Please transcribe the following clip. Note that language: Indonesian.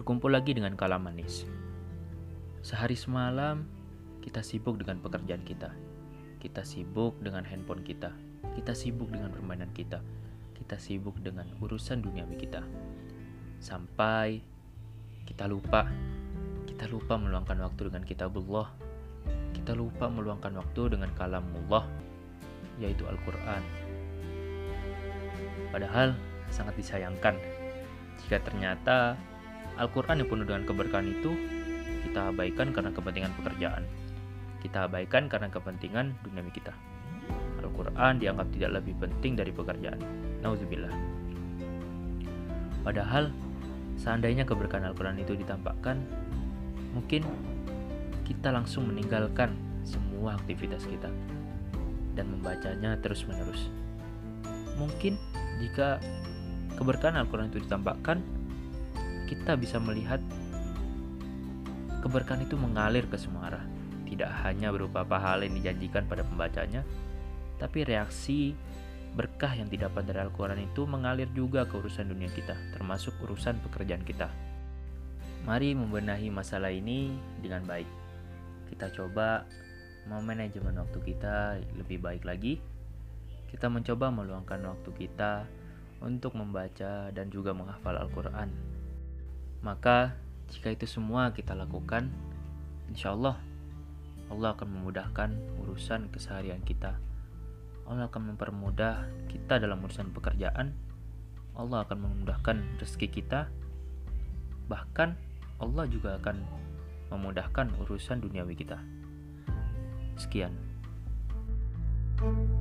berkumpul lagi dengan kalam manis. Sehari semalam, kita sibuk dengan pekerjaan kita. Kita sibuk dengan handphone kita. Kita sibuk dengan permainan kita. Kita sibuk dengan urusan duniawi kita. Sampai kita lupa. Kita lupa meluangkan waktu dengan kitabullah. Kita lupa meluangkan waktu dengan kalamullah, yaitu Al-Quran. Padahal sangat disayangkan jika ternyata Al-Quran yang penuh dengan keberkahan itu kita abaikan karena kepentingan pekerjaan. Kita abaikan karena kepentingan duniawi kita. Al-Quran dianggap tidak lebih penting dari pekerjaan. Nauzubillah. Padahal, seandainya keberkahan Al-Quran itu ditampakkan, mungkin kita langsung meninggalkan semua aktivitas kita dan membacanya terus-menerus. Mungkin jika keberkahan Al-Quran itu ditampakkan, kita bisa melihat keberkahan itu mengalir ke semua arah. Tidak hanya berupa pahala yang dijanjikan pada pembacanya, tapi reaksi berkah yang didapat dari Al-Quran itu mengalir juga ke urusan dunia kita, termasuk urusan pekerjaan kita. Mari membenahi masalah ini dengan baik. Kita coba memanajemen waktu kita lebih baik lagi. Kita mencoba meluangkan waktu kita untuk membaca dan juga menghafal Al-Quran. Maka, jika itu semua kita lakukan, insya Allah Allah akan memudahkan urusan keseharian kita. Allah akan mempermudah kita dalam urusan pekerjaan. Allah akan memudahkan rezeki kita. Bahkan Allah juga akan memudahkan urusan duniawi kita. Sekian. thank you